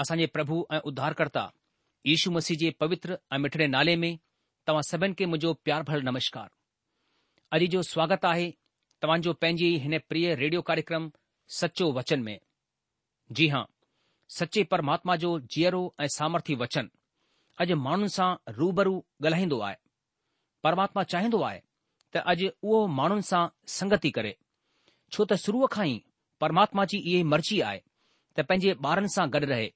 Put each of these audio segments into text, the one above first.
असांजे प्रभु ऐं उद्धारकर्ता यीशू मसीह जे पवित्र ऐं मिठड़े नाले में तव्हां सभिनि खे मुंहिंजो प्यार भर नमस्कार अॼु जो स्वागत आहे तव्हांजो पंहिंजी हिन प्रिय रेडियो कार्यक्रम सचो वचन में जी हां सचे परमात्मा जो जीअरो ऐं सामर्थी वचन अॼु माण्हुनि सां रूबरू ॻाल्हाईंदो आहे परमात्मा चाहींदो आहे त अॼु उहो माण्हुनि सां संगति करे छो त शुरूअ खां ई परमात्मा जी इहा मर्ज़ी आहे त पंहिंजे ॿारनि सां गॾु रहे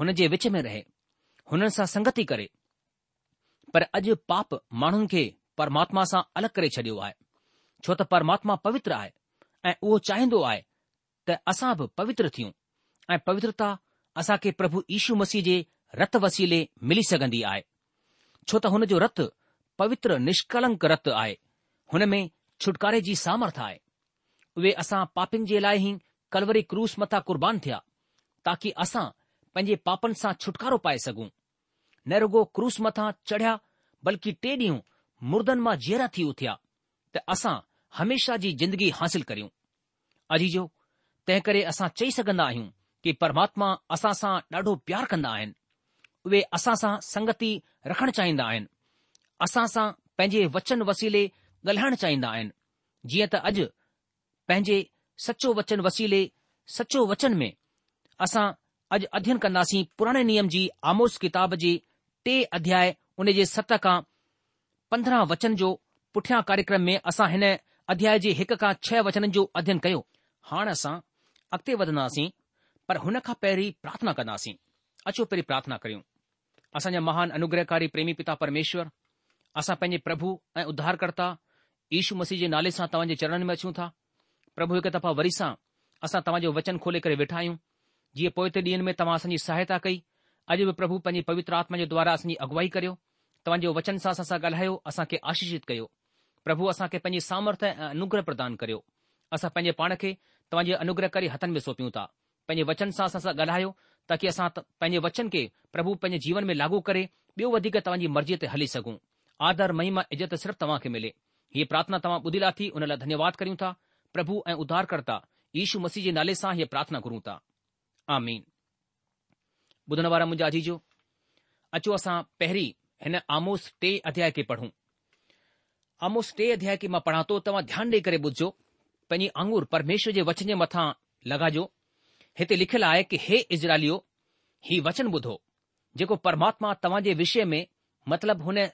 हुन जे विच में रहे हुननि सां संगति करे पर अॼु पाप माण्हुनि खे परमात्मा सां अलॻि करे छॾियो आहे छो त परमात्मा पवित्र आहे ऐं उहो चाहींदो आहे त असां बि पवित्र थियूं ऐं पवित्रता असां खे प्रभु यीशू मसीह जे रत वसीले मिली सघन्दी आहे छो त हुन जो रतु पवित्र निष्कलंक रत आहे हुन में छुटकारे जी सामर्थ आहे उहे असां पापिनि जे लाइ ई कलवरी क्रूस मथा कुर्बान थिया ताकी असां पंहिंजे पापनि सां छुटकारो पाए सघूं न रुगो क्रूस मथां चढ़िया बल्कि टे ॾींहं मुर्दनि मां जीअरा थी उथिया त असां हमेशा जी जिंदगी हासिल करियूं अजी जो तंहिं करे असां चई सघंदा आहियूं कि परमात्मा असां सां ॾाढो प्यार कंदा आहिनि उहे असां सां संगति रखणु चाहींदा आहिनि असां सां पंहिंजे वचन वसीले ॻाल्हाइण चाहींदा आहिनि जीअं त अॼु पंहिंजे सचो वचन वसीले सचो वचन में असां अॼु अध्ययन कंदासीं पुराणे नियम जी आमोस किताब जे टे अध्याय उन जे सत खां पंद्रहं वचन जो पुठियां कार्यक्रम में असां हिन अध्याय जे हिक खां छह वचन जो अध्ययन कयो हाणे असां अॻिते वधंदासीं पर हुन खां पहिरीं प्रार्थना कंदासीं अचो पहिरीं प्रार्थना करियूं असांजा महान अनुग्रहकारी प्रेमी पिता परमेश्वर असां पंहिंजे प्रभु ऐं उद्धारकर्ता ईशू मसीह जे नाले सां तव्हांजे चरणनि में अचूं था प्रभु हिकु दफ़ा वरी सां असां तव्हांजो वचन खोले करे वेठा आहियूं जीअं पोएते ॾींहं में तव्हां असांजी सहायता कई अॼु बि प्रभु पंहिंजी पवित्र आत्मा जे द्वारा असांजी अगुवाई करियो तव्हां वचन सां असां सां ॻाल्हायो असांखे आशीषित कयो प्रभु असां खे पंहिंजे सामर्थ्य ऐं अनुग्रह प्रदान करियो असां पंहिंजे पाण खे तव्हांजे अनुग्रह करे हथनि में सौंपियूं था पंहिंजे वचन सां असां सां ॻाल्हायो ताकी असां पंहिंजे वचन खे प्रभु पंहिंजे जीवन में लागू करे ॿियो वधीक तव्हांजी मर्ज़ीअ ते हली सघूं आदर महिमा इज़त सिर्फ़ु तव्हां खे मिले हीअ प्रार्थना तव्हां ॿुधी लाथी हुन लाइ धन्यवाद करियूं था प्रभु ऐं उदारकर्ता ईशू मसीह जे नाले सां हीअ प्रार्थना करूं था आमीन ॿुधण वारा मुंहिंजा अजीजो अचो असां पहिरीं हिन आमोस टे अध्याय खे पढ़ूं आमोस टे अध्याय खे मां पढ़ा थो तव्हां ध्यानु ॾेई करे ॿुधजो पंहिंजी आंगुर परमेश्वर जे वचन जे मथां लगाजो हिते लिखियलु आहे की हे इज़रालियो हीउ वचन ॿुधो जेको परमात्मा तव्हां जे विषय में मतिलब हुन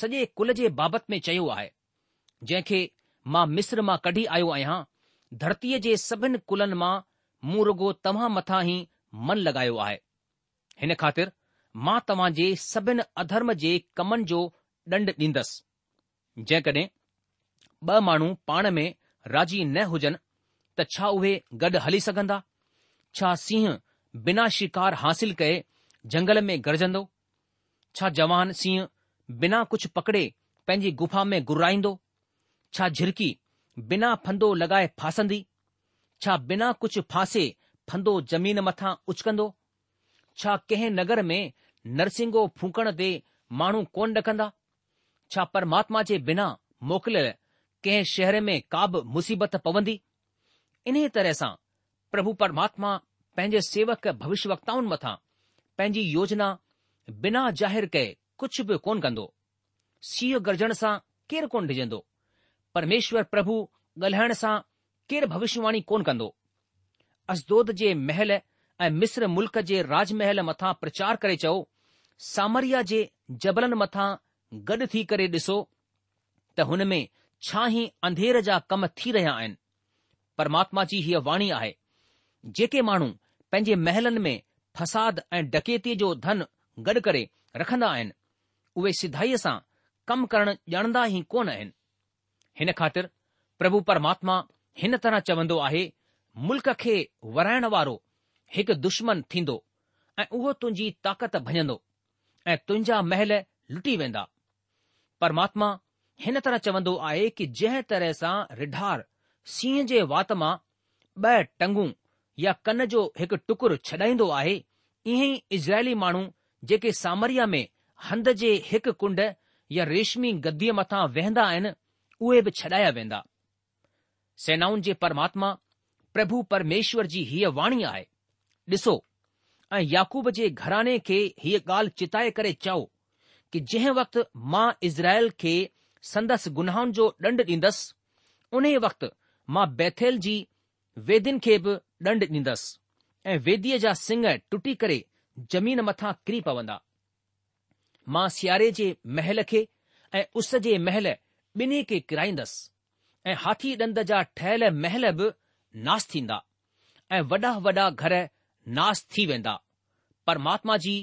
सॼे कुल जे बाबति में चयो आहे जंहिंखे मां मिस्र मां कढी आयो आहियां धरतीअ जे सभिनि कुलनि मां मूं रुगो तव्हां मथां ई मन लॻायो आहे हिन ख़ातिर मां तव्हां जे सभिनि अधर्म जे कमनि जो ॾंड ॾींदसि जेकॾहिं ॿ माण्हू पाण में राज़ी न हुजनि त छा उहे गॾु हली सघंदा छा सिंह बिना शिकार हासिल कए जंगल में गरजंदो छा जवान सिंह बिना कुझु पकड़े पंहिंजी गुफ़ा में घुराईंदो छा झिरकी बिना फंदो लॻाए फासंदी છા વિના કુછ ફાંસે ફંદો જમીન મથા ઉચકંદો છા કેહે નગર મેં નરસિંગો ફૂંકણ દે માણું કોણ રખંદા છા પરમાત્મા જે વિના મોકલે કેહે શહેરે મેં કબ મુસીબત પવંધી ઇને તરસા પ્રભુ પરમાત્મા પેજે સેવક ભવિષ્યવક્તાઉં મથા પેંજી યોજના વિના જાહેર કે કુછ ભી કોણ કંદો સિયો ગરજણસા કેર કોણ દેજંદો પરમેશ્વર પ્રભુ ગલહેણસા केरु भविष्यवाणी कोन कंदो असदोद जे महल ऐं मिस्र मुल्क़ जे राजमहल मथां प्रचार करे चओ सामरिया जे जबलनि मथां गॾु थी करे ॾिसो त हुन में छा ई अंधेर जा कम थी रहिया आहिनि परमात्मा जी हीअ वाणी आहे जेके माण्हू पंहिंजे महलनि में फसाद ऐं डकेतीअ जो धन गॾु करे रखंदा आहिनि उहे सिधाईअ सां कमु करणु ॼाणंदा ई कोन आहिनि हिन ख़ातिर प्रभु परमात्मा हिन तरह चवंदो आहे मुल्क़ खे वराइण वारो हिकु दुश्मन थींदो ऐं उहो तुंहिंजी ताक़त भञंदो ऐं तुंहिंजा महल लुटी वेंदा परमात्मा हिन तरह चवंदो आहे कि जंहिं तरह सां रिढार सीह जे वात मां ब॒ टंगू या कन जो हिकु टुकुर छॾाईंदो आहे ईअं ई इज़राइली माण्हू जेके सामरिया में हंध जे हिकु कुंड या रेशमी गद्दीअ मथां वेहंदा आहिनि उहे बि छॾाया वेंदा सेनाउनि जे परमात्मा प्रभु परमेश्वर जी हीअ वाणी आहे ॾिसो ऐं याकूब जे घराने खे हीअ ॻाल्हि चिताए करे चओ की जंहिं वक़्तु मां इज़राइल खे संदसि गुनाहनि जो ॾंढ ॾींदसि उन्हे वक़्तु मां बैथेल जी वेदिन खे बि ॾंढ ॾींदुसि ऐं वेदीअ जा सिङ टुटी करे ज़मीन मथां किरी पवंदा मां सियारे जे महल खे ऐं उस जे महल ॿिन्ही खे किराईंदसि ऐं हाथी ॾंद जा ठहियल महल बि नास थींदा ऐं वॾा वॾा घर नास थी वेंदा परमात्मा जी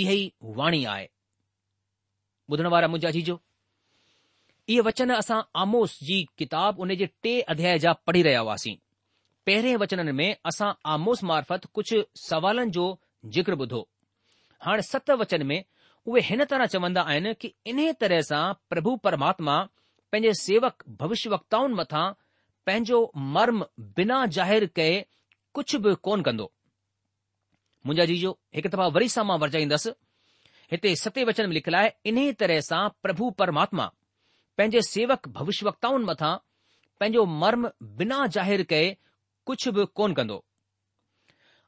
इहा ई वाणी आहे ॿुधण वारा मुंहिंजा जीजो इहे वचन असां आमोस जी किताब उन जे टे अध्याय जा पढ़ी रहिया हुआसीं पहिरें वचननि में असां आमोस मार्फत कुझु सवालनि जो ज़िक्र ॿुधो हाणे सत वचन में उहे हिन तरह चवंदा आहिनि कि इन तरह सां प्रभु परमात्मा पंहिंजे सेवक भविष्यवक्ताउनि मथां पंहिंजो मर्म बिना ज़ाहिरु कए कुझु बि कोन कंदो मुंहिंजा जीजो हिकु दफ़ा वरी सां मां वरजाईंदुसि हिते सत्य वचन लिखियल आहे इन तरह सां प्रभु परमात्मा पंहिंजे सेवक भविष्यवक्ताउनि मथां पंहिंजो मर्म बिना ज़ाहिरु कए कुझु बि कोन कंदो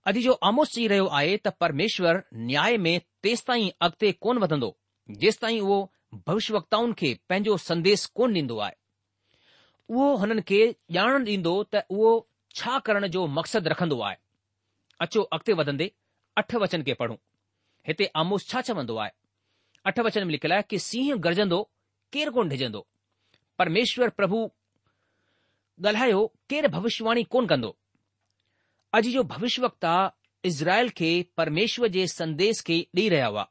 अॼ जो आमोस चई रहियो आहे त परमेश्वर न्याय में तेसि ताईं कोन वधंदो उहो भविष्य वताउनि खे पंहिंजो संदेश कोन ॾींदो आहे उहो हुननि खे ॼाण ॾींदो त उहो छा करण जो मक़सदु रखंदो आहे अचो अॻिते वधंदे अठ वचन खे पढ़ूं हिते आमोस छा चवंदो आहे अठ वचन में लिखियलु आहे कि सिंह गरजंदो केरु कोन डिजंदो परमेश्वर प्रभु ॻाल्हायो केरु भविष्यवाणी कोन कंदो अॼु जो भविष्य वक्ता इज़राइल खे परमेश्वर जे संदेश खे ॾेई रहिया हुआ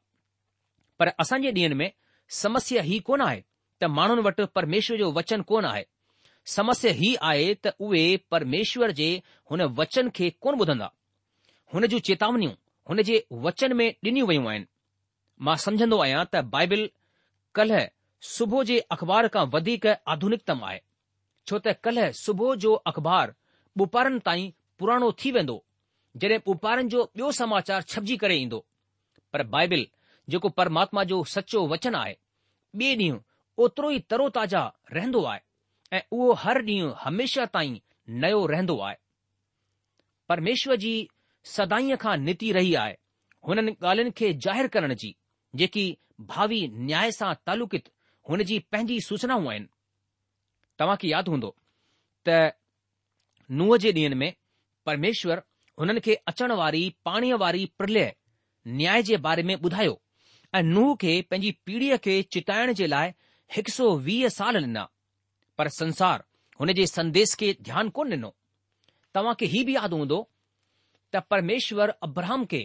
पर असांजे ॾींहनि में समस्या ही कोन आहे त माण्हुनि वटि परमेश्वर जो वचन कोन आहे समस्या ही आहे त उहे परमेश्वर जे हुन वचन खे कोन ॿुधंदा हुन जूं चेतावनियूं हुन जे वचन में डि॒नियूं वयूं आहिनि मां समझंदो आहियां त बाइबिल कल्ह सुबुह जे अख़बार खां वधीक आधुनिकतम आहे छो त कल्ह सुबुह जो अख़बार ॿुपारनि ताईं पुराणो थी वेंदो जॾहिं ॿुपारनि जो ॿियो समाचार छपजी करे ईंदो पर बाइबिल जेको परमात्मा जो सचो वचन आहे ॿिए ॾींहुं ओतिरो ई तरो ताज़ा रहंदो आहे ऐं उहो हर ॾींहुं हमेशह ताईं नयो रहंदो आहे परमेश्वर जी सदाईअ खां निती रही आहे हुननि ॻाल्हियुनि खे ज़ाहिरु करण जी जेकी भावी न्याय सां तालुकित हुन जी पंहिंजी सूचनाऊं आहिनि तव्हां खे यादि हूंदो त नूह जे ॾींहनि में परमेश्वर हुननि खे अचण वारी पाणीअ वारी प्रलय न्याय जे बारे में ॿुधायो ऐं नूह खे पंहिंजी पीढ़ीअ खे चिताइण जे लाइ हिकु सौ वीह साल ॾिना पर संसार हुन जे संदेश खे ध्यानु कोन ॾिनो तव्हां खे हीउ बि यादि हूंदो त परमेश्वर अब्रहम खे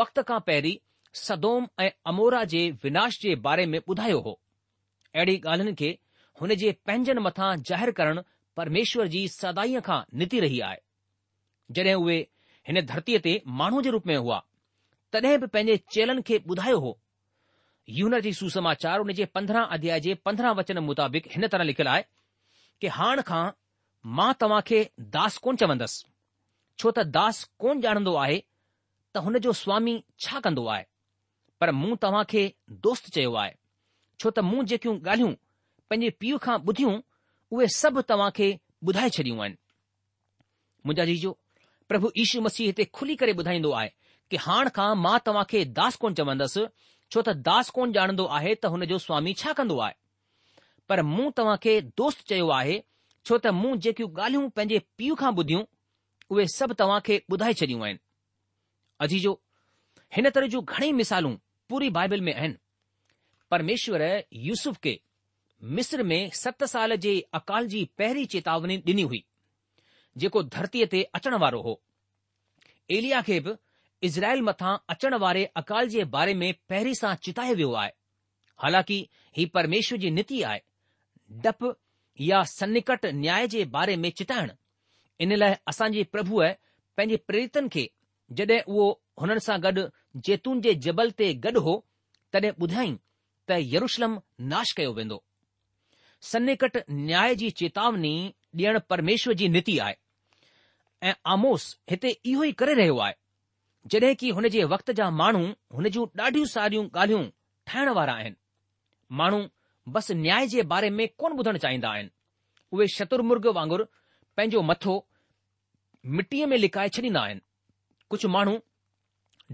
वक़्त खां पहिरीं सदोम ऐं अमोरा जे विनाश जे बारे में ॿुधायो हो अहिड़ी ॻाल्हियुनि खे हुन जे पंहिंजनि मथां ज़ाहिर करणु परमेश्वर जी सदाईअ खां निती रही आहे जॾहिं उहे हिन धरतीअ ते माण्हू जे रूप में हुआ तॾहिं बि पंहिंजे चेलनि खे ॿुधायो हो यून जी सुसमाचार उन जे पंद्रहं अध्याय जे पंद्रहं वचन मुताबिक़ हिन तरह लिखियलु आहे की हाण खां मां तव्हां खे दास कोन चवंदसि छो त दास कोन ॼाणंदो आहे त हुन जो स्वामी छा कंदो आहे पर मूं तव्हां खे दोस्त चयो आहे छो त मूं जेकियूं ॻाल्हियूं पंहिंजे पीउ खां ॿुधियूं उहे सभु तव्हां खे ॿुधाए छॾियूं आहिनि मुंहिंजा जीजो प्रभु ईशू मसीह हिते खुली करे ॿुधाईंदो आहे कि हाणे खां मां तव्हां खे दास कोन चवंदसि छो त दास कोन ॼाणंदो आहे त हुन जो स्वामी छा कंदो आहे पर मूं तव्हांखे दोस्त चयो आहे छो त मूं जेकियूं ॻाल्हियूं पंहिंजे पीउ खां ॿुधियूं उहे सभु तव्हांखे ॿुधाए छॾियूं आहिनि अजीजो हिन तरह जूं घणेई मिसालूं पूरी बाइबल में आहिनि परमेश्वर यूसुफ़ खे मिस्र में सत साल जे अकाल जी पहिरीं चेतावनी ॾिनी हुई जेको धरतीअ ते अचण वारो हो एलिया खे बि इज़राइल मथां अचण वारे अकाल जे बारे में पहिरीं सां चिताए वियो आहे हालांकि ही परमेश्वर जी नीति आहे डप या सन्निकट न्याय जे बारे में चिताइण इन लाइ असांजे प्रभुअ पंहिंजे प्रेरितनि खे जड॒हिं उहो हुननि सां गॾु जैतून जे जबल ते गॾु हो तॾहिं ॿुधाई त यरुशलम नाश कयो वेंदो सन्निकट न्याय जी चेतावनी डि॒यणु परमेश्वर जी नीति आहे ऐं आमोस हिते इहो ई करे रहियो आहे जड॒ की हुन जे वक़्त जा माण्हू हुन जूं ॾाढियूं सारियूं गाल्हियूं ठाहिण वारा आहिनि माण्हू बस न्याय जे बारे में कोन ॿुधण चाहींदा आहिनि उहे शत्रमुर्ग वांगुर पंहिंजो मथो मिटीअ में लिकाए छॾींदा आहिनि कुझु माण्हू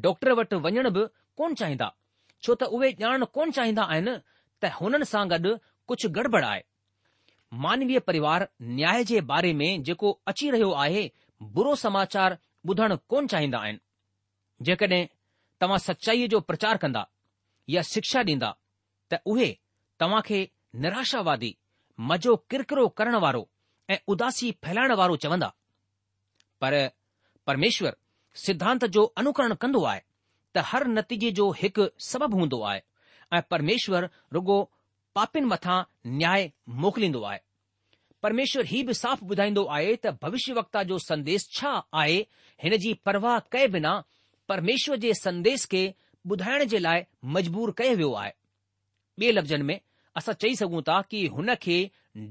डॉक्टर वट वञण बि कोन चाहींदा छो त उहे ॼाणण कोन चाहींदा आहिनि त हुननि सां गॾु कुझु गड़बड़ आहे मानवीय परिवार न्याय जे बारे में जेको अची रहियो आहे बुरो समाचार ॿुधण कोन चाहींदा आहिनि जेकॾहिं तव्हां सचाईअ जो प्रचार कंदा या शिक्षा ॾींदा त उहे तव्हां खे निराशावादी मज़ो किरकिरो करण वारो ऐं उदासी फैलाइण वारो चवंदा पर परमेश्वर सिद्धांत जो अनुकरण कंदो आहे त हर नतीजे जो हिकु सबबु हूंदो आहे ऐं परमेश्वर रुगो पापिन मथां न्याय मोकिलींदो आहे परमेश्वर हीउ बि साफ़ ॿुधाईंदो आहे त भविष्य वक्ता जो संदेश छा आहे हिन जी परवाह कए बिना परमेश्वर जे संदेश खे ॿुधाइण जे लाइ मजबूर कयो वियो आहे ॿिए लफ़्ज़नि में असां चई सघूं था कि हुन खे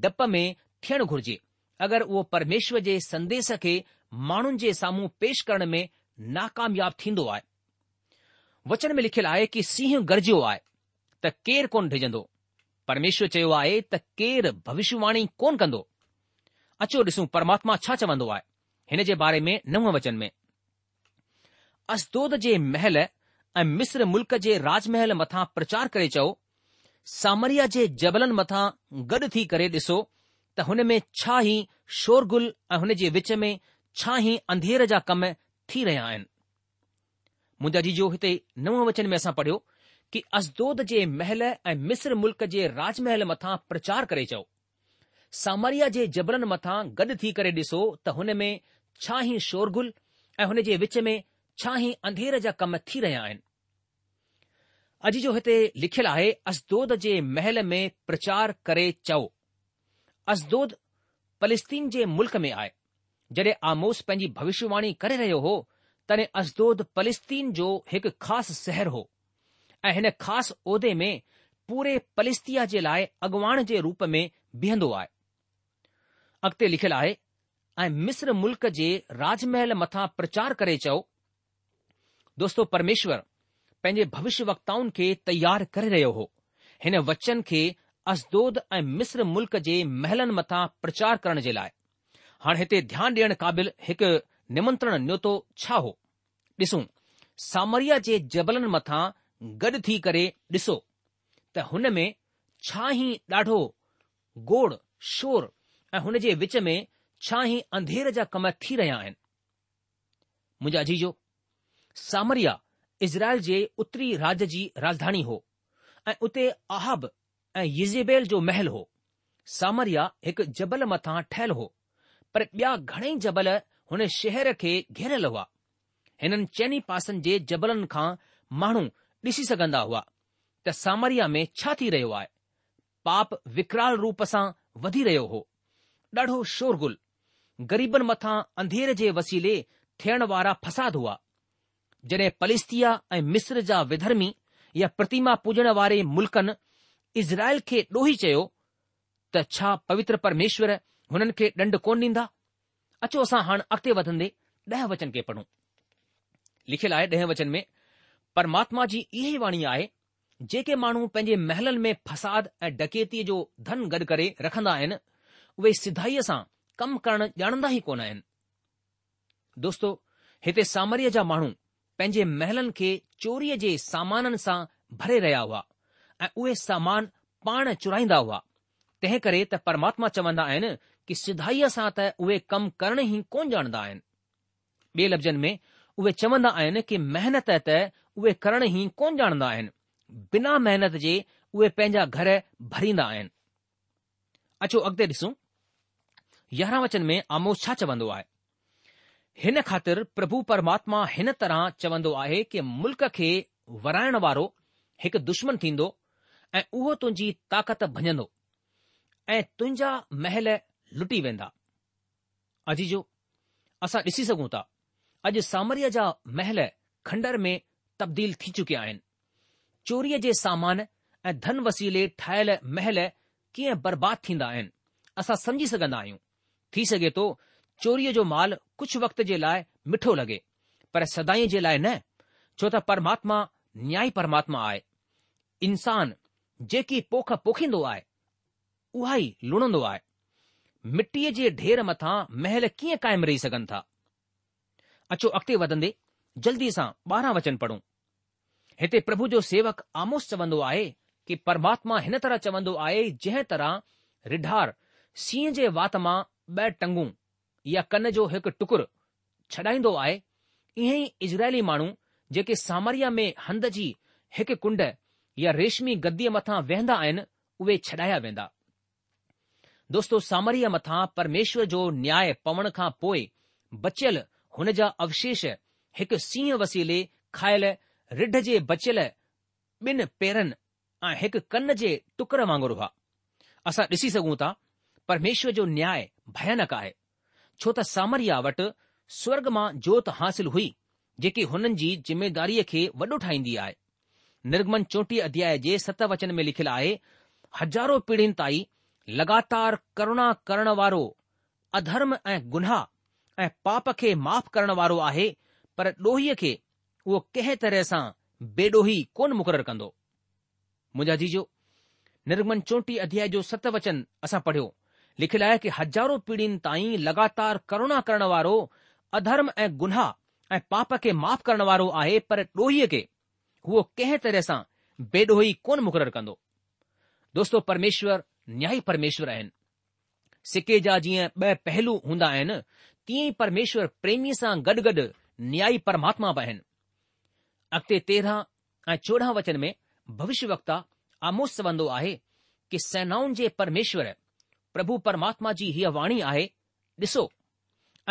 डप में थियण घुर्जे अगरि उहो परमेश्वर जे संदेश खे माण्हुनि जे साम्हूं पेश करण में नाकामयाब थींदो आहे वचन में लिखियलु आहे की सिंह गरजियो आहे त केरु कोन डिॼंदो परमेश्वर चयो आहे त केरु भविष्यवाणी कोन कंदो अचो ॾिसूं परमात्मा छा चवंदो आहे हिन जे बारे में नव वचन में अस्तोद जे महल ऐं मिस्र मुल्क जे राजमहल मथां प्रचार करे चओ सामरिया जे जबलनि मथां गॾु थी करे ॾिसो त हुन में छा ई शोरगुल ऐं हुन जे विच में छा ई अंधेर जा कम थी रहिया आहिनि मुंहिंजा जीजो हिते नव वचन में असां पढ़ियो कि अस्दोद जे महल ऐं मिस्र मुल्क जे राजमहल मथां प्रचार करे चओ सामरिया जे जबलनि मथां गॾु थी करे ॾिसो त हुन में छा ई शोरगुल ऐं हुन जे विच में छा ई अंधेर जा कम थी रहिया आहिनि अॼु जो हिते लिखियलु आहे असदोद जे महल में प्रचार करे चओ असदोद पलिस्तीन जे मुल्क में आहे जॾहिं आमोस पंहिंजी भविष्यवाणी करे रहियो हो तॾहिं असदोद पलिस्तीन जो हिकु ख़ासि सहर हो ऐं हिन ख़ासि उहिदे में पूरे पलिस्तीअ जे लाइ अॻुवाण जे रूप में बिहंदो आहे अॻिते लिखियलु आहे ऐं मिस्र मुल्क जे राजमहल मथां प्रचार करे चओ दोस्तो परमेश्वर पंहिंजे भविष्य वक्ताउनि खे तयार करे रहियो हो हिन वचन खे असदोद ऐं मिस्र मुल्क़ जे महलनि मथां प्रचार करण जे लाइ हाणे हिते ध्यानु ॾियण क़ाबिल हिकु निमंत्रण नौतो छा हो ॾिसूं सामरिया जे जबलनि मथां गॾु थी करे ॾिसो त हुन में छा ई ॾाढो गोड़ शोर ऐं हुन जे विच में छा ई अंधेर जा कम थी रहिया आहिनि मुंहिंजा जीजो सामरिया इज़राइल जे उत्तरी राज जी राजधानी हो ऐं उते आहब ऐं यिज़ीबेल जो महल हो सामरिया हिकु जबल मथां ठहियलु हो पर ॿिया घणई जबल हुन शहर खे घेरियल हुआ हिननि चइनि पासनि जे जबलनि खां माण्हू ॾिसी सघंदा हुआ त सामरिया में छा थी रहियो आहे पाप विकराल रूप सां वधी रहियो हो ॾाढो शोरगुल ग़रीबनि मथां अंधेर जे वसीले थियण वारा फसाद हुआ जॾहिं पलिस्तिया ऐं मिस्र जा विधर्मी या प्रतिमा पूजण वारे मुल्क़नि इज़राइल खे ॾोही चयो त छा पवित्र परमेश्वर हुननि खे ॾंड कोन ॾींदा अचो असां हाणे अॻिते वधंदे ॾह वचन खे पढ़ूं लिखियलु आहे ॾह वचन में परमात्मा जी इहा ई वाणी आहे जेके माण्हू पंहिंजे महलनि में फसाद ऐं डकेतीअ जो धन गॾु करे रखंदा आहिनि उहे सिधाईअ सां कमु करणु ॼाणंदा ई कोन आहिनि दोस्तो हिते सामरीअ जा माण्हू पंहिंजे महिलनि खे चोरीअ जे सामाननि सां भरे रहिया हुआ ऐं उहे सामान पाण चुराईंदा हुआ तंहिं करे त परमात्मा चवंदा आहिनि की सिधाईअ सां त उहे कम करण ई कोन ॼाणंदा आहिनि ॿिए लफ़्ज़नि में उहे चवंदा आहिनि की महिनत त उहे करण ई कोन ॼाणंदा आहिनि बिना महिनत जे उहे पंहिंजा घर भरींदा आहिनि अचो अॻिते ॾिसूं यारहं वचन में आमोश छा चवंदो आहे हिन ख़ातिर प्रभु परमात्मा हिन तरह चवंदो आहे कि मुल्क़ खे वराइण वारो हिकु दुश्मन थींदो ऐं उहो तुंहिंजी ताक़त भञंदो ऐं तुंहिंजा महल लुटी वेंदा अजीजो असां ॾिसी सघूं था अॼु सामरीअ जा महल खंडर में तब्दील थी चुकिया आहिनि चोरीअ जे सामान ऐं धन वसीले ठाहियल महल कीअं बर्बाद थींदा आहिनि असां समझी सघंदा आहियूं थी सघे थो चोरीअ जो माल कुझु वक़्त जे लाइ मिठो लॻे पर सदाई जे लाइ न छो त परमात्मा न्याय परमात्मा आहे इंसान जेकी पोख पोखींदो आहे उहा ई लुणंदो आहे मिटीअ जे ढेर मथां महल कीअं क़ाइमु रही सघनि था अचो अॻिते वधंदे जल्दी सां ॿारहं वचन पढ़ूं हिते प्रभु जो सेवक आमोस चवंदो आहे कि परमात्मा हिन तरह चवंदो आहे जंहिं तरह रिढार सीह जे वात मां ॿ टंगूं या कन जो हिकु टुकुर छॾाईंदो आहे ईअं ई इज़राइली माण्हू जेके सामरिया में हंद जी हिकु कुंड या रेशमी गद्दीअ मथां वेहंदा आहिनि उहे छॾाया वेंदा दोस्तो सामरिया मथां परमेश्वर जो न्याय पवण खां पोइ बचियल हुन जा अवशेष हिकु सींहं वसीले खायल रिढ़ जे बचियल ॿिन पेरनि ऐं हिकु कन जे टुकर वांगुरु हुआ असां ॾिसी सघूं था परमेश्वर जो न्याय भयानक आहे छो त सामरिया वटि स्वर्ग मां जोत हासिल हुई जेकी हुननि जी ज़िमेदारीअ खे वॾो ठाहींदी आहे निर्गमन चोटी अध्याय जे सत वचन में लिखियलु आहे हज़ारो पीढ़ीनि ताईं लगातार करुणा करण वारो अधर्म ऐं गुनाह ऐं पाप खे माफ़ करण वारो आहे पर ॾोहीअ खे उहो कंहिं तरह सां बेडोही कोन मुक़ररु कंदो मुंहिंजा जीजो निर्गमन चोटी अध्याय जो सत वचन असां पढ़ियो लिखियलु आहे कि हजारों पीढ़ियुनि ताईं लगातार करुणा करण वारो अधर्म ऐं गुनाह ऐं पाप खे माफ़ करण वारो आहे पर ॾोहीअ खे हूअ कंहिं तरह सां बेडोही कोन मुक़ररु कंदो दोस्तो परमेश्वर न्याई परमेश्वर आहिनि सिके जा जीअं ॿ पहलू हूंदा आहिनि तीअं ई परमेश्वर प्रेमीअ सां गॾु गॾु न्याई परमात्मा बि आहिनि अॻिते तेरहं ऐं चोॾहं वचन में भविष्य वक्ता आमोस सवंदो आहे कि सेनाउनि जे परमेश्वर પ્રભુ પરમાત્માજી હી અવાણી આહે દસો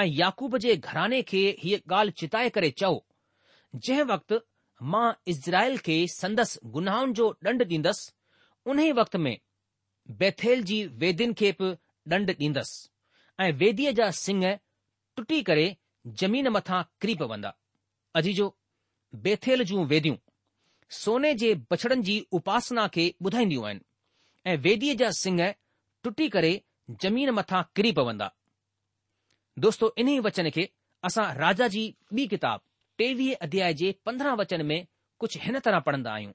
આ યાકુબ જે ઘરાને કે હી ગાલ ચિતાય કરે ચાવ જેહ વક્ત માં ઇઝરાયલ કે સંદેશ ગુનાઉં જો ડંડ દીદસ ઉનેહ વક્ત મે બેથેલજી વેદિન કેપ ડંડ દીદસ એ વેદીયા જા સિંગ ટૂટી કરે જમીન મથા ક્રી પવંદા અજી જો બેથેલ જુ વેદીઓ સોને જે બછડનજી ઉપાસના કે બુધાઈન્યું એ વેદીયા જા સિંગ टुटी करे ज़मीन मथां किरी पवंदा दोस्तो इन्हीअ वचन खे असां राजा जी ॿी किताब टेवीह अध्याय जे पंद्रहं वचन में कुझु हिन तरह पढ़ंदा आहियूं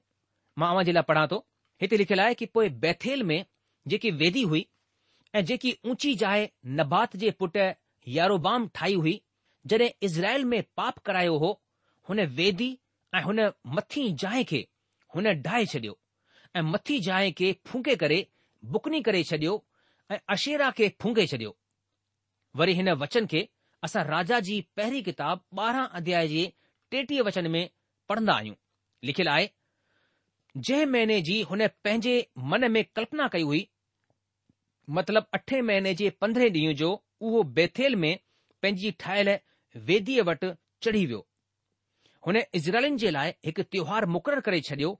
मां अव्हां जे लाइ पढ़ा थो हिते लिखियलु आहे कि पोइ बैथेल में जेकी वेदी हुई ऐं जेकी ऊची जाइ नबात जे पुट यारोबाम ठाही हुई जॾहिं इज़राइल में पाप करायो हो हुन वेदी ऐं हुन मथी जाइ खे हुन डाहे छॾियो ऐं मथी जाइ खे फूके करे बुकनी करे छडि॒यो ऐं अशेरा खे फुंघे छडि॒यो वरी हिन वचन खे असां राजा जी पहिरी किताब ॿारहं अध्याय जे टेटीह वचन में पढ़ंदा आहियूं लिखियलु आहे जंहिं महिने जी हुन पंहिंजे मन में कल्पना कई हुई मतिलब अठे महिने जे पंद्रहें ॾींहं जो उहो बेथेल में पंहिंजी ठहियलु वेदीअ वटि चढ़ी वियो हुन इज़राइल जे लाइ हिकु त्योहारु मुक़ररु करे छडि॒यो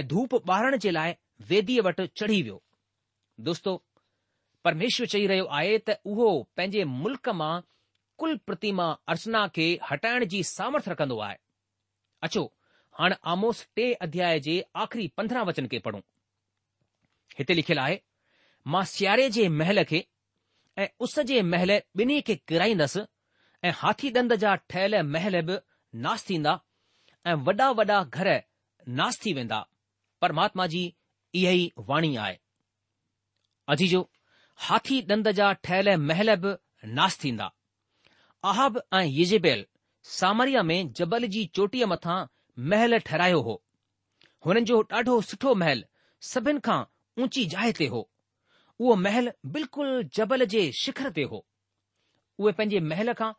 ऐं धूप ॿारण जे लाइ वेदीअ वटि चढ़ी वियो दोस्तो परमेश्वर चई रहियो आहे त उहो पंहिंजे मुल्क़ मां कुल प्रतिमा अर्चना खे हटाइण जी सामर्थ रखंदो आहे अचो हाणे आमोस टे अध्याय जे आख़िरी पंद्रहं वचन खे पढ़ूं हिते लिखियलु आहे मां सियारे जे महल खे ऐं उस जे महल ॿिन्ही खे किराईंदसि ऐं हाथी दंद जा ठहियल महल बि नास थींदा ऐं वॾा वॾा घर नास थी वेंदा परमात्मा जी इहा ई वाणी आहे अजीजो हाथी दंद जा ठहियल महल बि नास थींदा आहब ऐं यजेबेल सामरिया में जबल जी चोटीअ मथां महल ठहिरायो हो हुननि जो ॾाढो सुठो महल सभिनि खां ऊची जाइ ते हो उहो महल बिल्कुलु जबल जे शिखर ते हो उहे पंहिंजे महल खां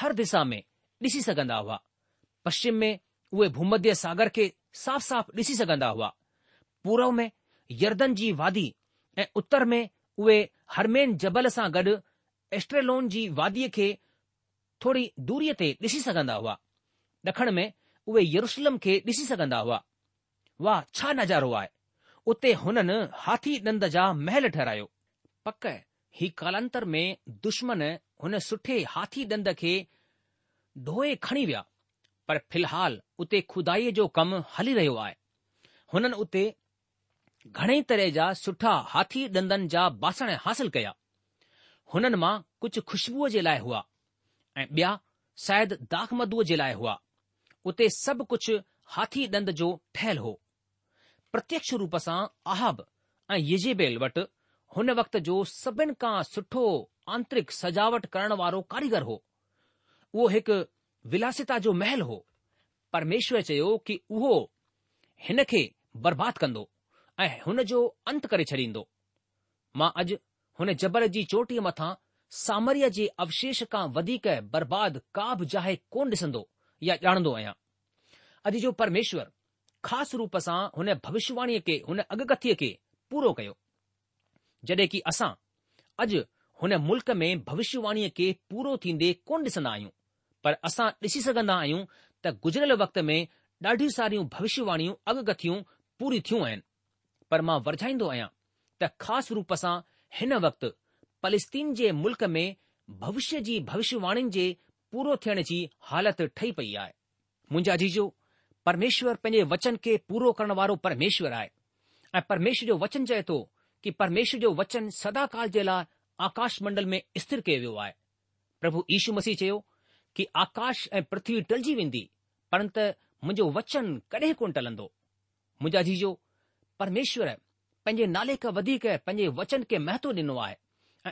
हर दिशा में ॾिसी सघंदा हुआ पश्चिम में उहे भूमध्य सागर खे साफ़ साफ़ ॾिसी सघंदा हुआ पूर्व में यर्दन जी वादी ऐं उत्तर में उहे हरमेन जबल सां गॾु एस्ट्रेलोन जी वादीअ खे थोरी दूरीअ ते ॾिसी सघंदा हुआ ॾखण में उहे यरुशलम खे ॾिसी सघंदा हुआ वाह छा नज़ारो आहे उते हुननि हाथी ॾंद जा महल ठहिरायो पक ही कालांतर में दुश्मन हुन सुठे हाथी ॾंद खे ढोए खणी विया पर फ़िलहाल उते खुदाईअ जो कमु हली रहियो आहे हुननि उते ઘણે તરજા સઠા હાથી દندن જા બાસણે حاصل કયા હનન માં કુછ ખુશ્બુ જલાય હુઆ એ બ્યા સાહેદ દાખમદુ જલાય હુઆ ઉતે સબ કુછ હાથી દંદ જો ઠેલ હો પ્રત્યક્ષ રૂપસા અહબ એ યજે બેલવટ હન વક્ત જો સબન કા સઠો આંતરિક સજાવટ કરણ વારો કારીગર હો વો એક વિલાસિતા જો મહેલ હો પરમેશ્વર છે કે ઓ કે ઉહો હનકે બરબાદ કંદો ऐं हुन जो अंत करे छॾींदो मां अॼु हुन जबर जी चोटीअ मथां सामरीअ जे अवशेष खां वधीक बर्बाद का बि जाहे कोन ॾिसंदो या ॼाणंदो आहियां अॼु जो परमेश्वर ख़ासि रूप सां हुन भविष्यवाणीअ खे हुन अॻकथीअ खे पूरो कयो जॾहिं की असां अॼु हुन मुल्क़ में भविष्यवाणीअ खे पूरो थींदे कोन ॾिसंदा आहियूं पर असां ॾिसी सघंदा आहियूं त गुज़रियल वक़्त में ॾाढियूं सारियूं भविष्यवाणियूं अॻकथियूं पूरी थियूं आहिनि पर मां वरझाईंदो आहियां त ख़ासि रूप सां हिन वक़्ति पलस्तीन जे मुल्क में भविष्य जी भविष्यवाणीनि जे पूरो थियण जी हालति ठही पई आहे मुंहिंजा जीजो परमेश्वर पंहिंजे वचन खे पूरो करण वारो परमेश्वर आहे ऐं परमेश्वर जो वचन चए थो कि परमेश्वर जो वचन सदाकाल जे लाइ आकाश मंडल में स्थिर कयो वियो आहे प्रभु ईशू मसीह चयो कि आकाश ऐं पृथ्वी टलिजी वेंदी परन्तु मुंहिंजो वचन कॾहिं कोन टलंदो मुंहिंजा जीजो પરમેશ્વર પજે નાલે કા વધી કે પજે વચન કે મહત્વ દિનવાએ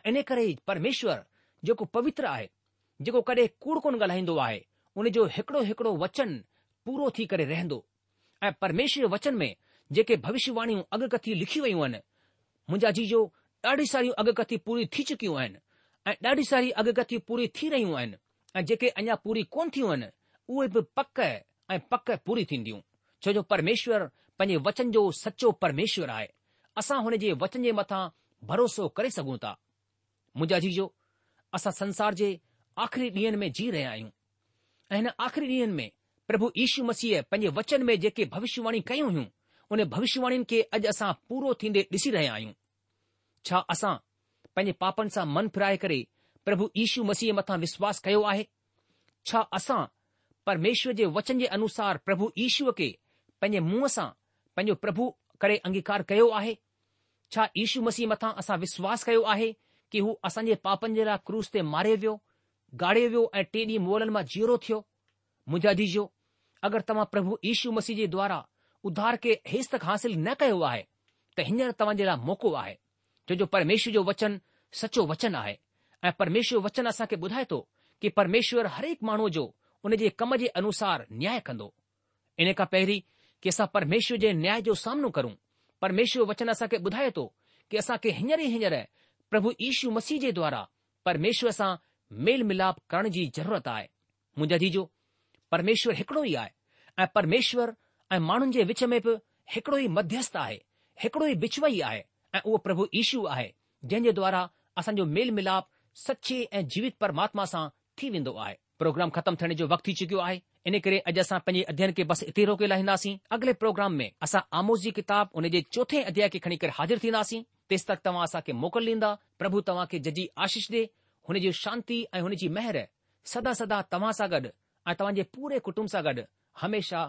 એને કરે પરમેશ્વર જો કો પવિત્ર આય જો કો કડે કૂડ કોન ગલહીndo આય ઉને જો હકડો હકડો વચન પૂરો થી કરે રહેndo આ પરમેશ્વર વચન મે જે કે ભવિષ્યવાણી આગ કથી લખી વયન મુજા જીજો ડાડી સારી આગ કથી પૂરી થી ચક્યું આય ડાડી સારી આગ કથી પૂરી થી રહી હું આય જે કે અયા પૂરી કોન થી હું ઓય ભી પક્કા આય પક્કા પૂરી થી દિયું જો પરમેશ્વર पंहिंजे वचन जो सचो परमेश्वरु आहे असां हुन जे वचन जे मथां भरोसो करे सघूं था मुंहिंजा जीजो असां संसार जे आख़िरी ॾींहंनि में जी रहिया आहियूं ऐं हिन आख़िरी ॾींहंनि में प्रभु इशू मसीह पंहिंजे वचन में जेके भविष्यूं कयूं हुयूं हुन भविष्यवाणीनि खे अॼु असां पूरो थींदे ॾिसी रहिया आहियूं छा असां पंहिंजे पापनि सां मन फिराए करे प्रभु ईशू मसीह मथां विश्वास कयो आहे छा असां परमेश्वर जे वचन जे अनुसार प्रभु ईशूअ खे पंहिंजे मुंहं सां पंहिंजो प्रभु करे अंगीकार कयो आहे छा इशू मसीह मथां असां विश्वास कयो आहे की हू असांजे पापनि जे लाइ क्रूज़ ते मारे वियो ॻाढ़े वियो ऐं टे ॾींहं मोलनि मां जीअरो थियो मुंहिंजा दीजो अगरि तव्हां प्रभु यीशू मसीह जे द्वारा उध्धार खे हेसक हासिलु न कयो आहे त हींअर तव्हां जे लाइ मौक़ो आहे छो जो परमेशु जो वचन सचो वचन आहे ऐं परमेशु जो वचन असांखे ॿुधाए थो कि परमेश्वर हरेक माण्हूअ जो उन जे कम जे अनुसार न्याय कंदो इन खां पहिरीं कि असां परमेश्वर जे न्याय जो सामनो करूं परमेश्वर वचन असांखे ॿुधाए थो कि असांखे हींअर ई हींअर प्रभु ईशू मसीह जे द्वारा परमेश्वर सां मेल मिलाप करण जी ज़रूरत आहे मुंहिंजा जी जो परमेश्वर हिकिड़ो ई आहे ऐ परमेश्वर ऐं माण्हुनि जे विच में बि हिकिड़ो ई मध्यस्थ आहे हिकिड़ो ई बिचवई आहे ऐं उहो प्रभु यीशु आहे जंहिं द्वारा असांजो मेल मिलाप सचे ऐं जीवित परमात्मा सां थी वेंदो आहे प्रोग्राम ख़तमु थियण जो वक़्तु थी चुकियो आहे इन करे अॼु असां पंहिंजे अध्ययन खे बसि हिते रोके लाहींदासीं अॻिले प्रोग्राम में असां आमोस जी किताब हुनजे चोथे अध्याय खे खणी करे हाज़िर थींदासीं तेसि तक तव्हां असांखे मोकिल ॾींदा प्रभु तव्हांखे जजी आशीष ॾे हुनजी शांती ऐं हुनजी महिरबानी सदा सदा तव्हां सां गॾु ऐं तव्हांजे पूरे कुटुंब सां गॾु हमेशह